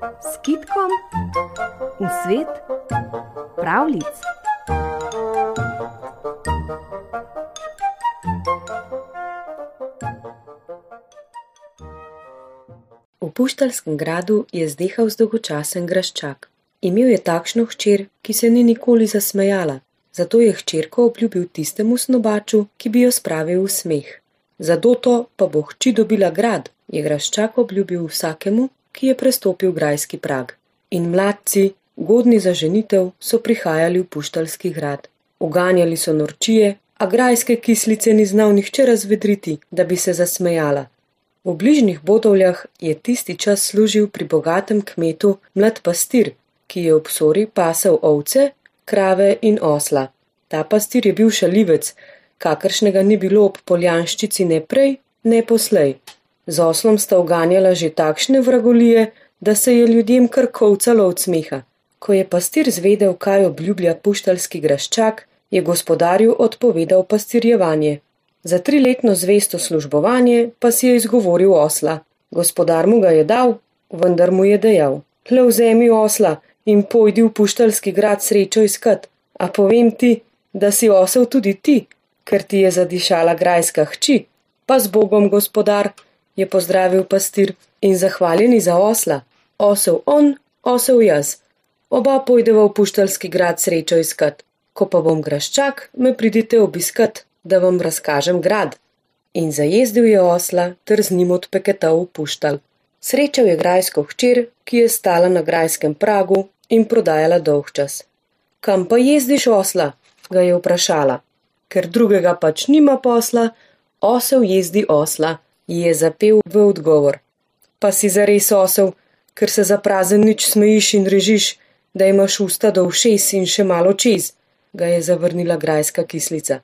s kitkom v svet pravlic. V Puštalskem gradu je zdehal zdolgočasen graščak. Imel je takšno hčer, ki se ni nikoli zasmejala, zato je hčerko obljubil tistemu snobaču, ki bi jo spravil v smeh. Za doto pa bo hči dobila grad, je graščak obljubil vsakemu, ki je prestopil grajski prag. In mladci, godni za ženitev, so prihajali v Puštalski grad. Uganjali so norčije, a grajske kislice ni znal nihče razvedriti, da bi se zasmejala. V bližnjih bodovljah je tisti čas služil pri bogatem kmetu mlad pastir, ki je ob sori pasel ovce, krave in osla. Ta pastir je bil šalivec, kakršnega ni bilo ob poljanščici ne prej, ne poslej. Z oslom sta uganjala že takšne vragolije, da se je ljudem kar kovcalo od smeha. Ko je pastir zvedel, kaj obljublja puštalski graščak, je gospodarju odpovedal pastirjevanje. Za triletno zvesto službovanje pa si je izgovoril osla. Gospodar mu ga je dal, vendar mu je dejal: Le vzemi osla in pojdi v puštalski grad srečo iskat, a povem ti, da si osel tudi ti, ker ti je zadišala grajska hči. Pa z Bogom, gospodar, je pozdravil pastir in zahvaljeni za osla. Osel on, osel jaz. Oba pojdeva v puštalski grad srečo iskat. Ko pa bom graščak, me pridite obiskat, da vam razkažem grad. In zajezdil je osla ter z njim odpeketal v puštal. Srečal je grajsko hčer, ki je stala na grajskem pragu in prodajala dolgčas. Kam pa jezdiš osla? ga je vprašala. Ker drugega pač nima posla, osel jezdi osla, ji je zapel v odgovor. Pa si zares osel, ker se za prazen nič smejiš in režiš, da imaš usta do všes in še malo čez, ga je zavrnila grajska kislica.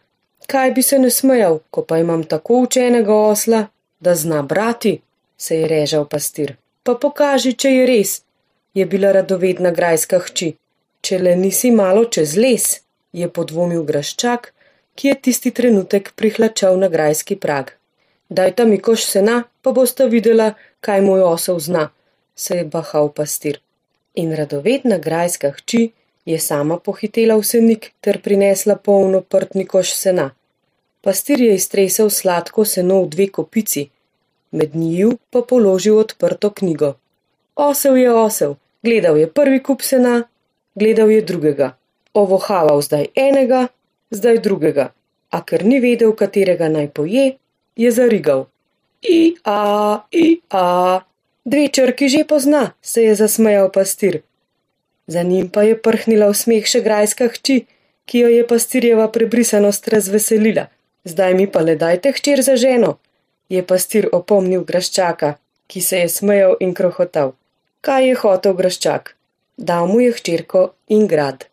Kaj bi se ne smejal, ko pa imam tako učenega osla, da zna brati, se je režal pastir. Pa pokaži, če je res, je bila radovedna grajska hči. Če le nisi malo čez les, je podvomil graščak, ki je tisti trenutek prihlačal na grajski prag. Dajta mi koš sena, pa boste videla, kaj moj osel zna, se je bahal pastir. In radovedna grajska hči je sama pohitela v senik ter prinesla polno prtni koš sena. Pastir je iztresel sladko seno v dve kopici, med njiju pa položil odprto knjigo. Osel je osel, gledal je prvi kup sena, gledal je drugega, ovohaval zdaj enega, zdaj drugega, a ker ni vedel, katerega naj poje, je zarigal. I, a, i, a. Dve črki že pozna, se je zasmejal pastir. Za njim pa je prhnila v smeh še grajska hči, ki jo je pastirjeva prebrisanost razveselila. Zdaj mi pa le dajte hčer za ženo, je pastir opomnil graščaka, ki se je smejal in krohotal. Kaj je hotel graščak? Dal mu je hčerko in grad.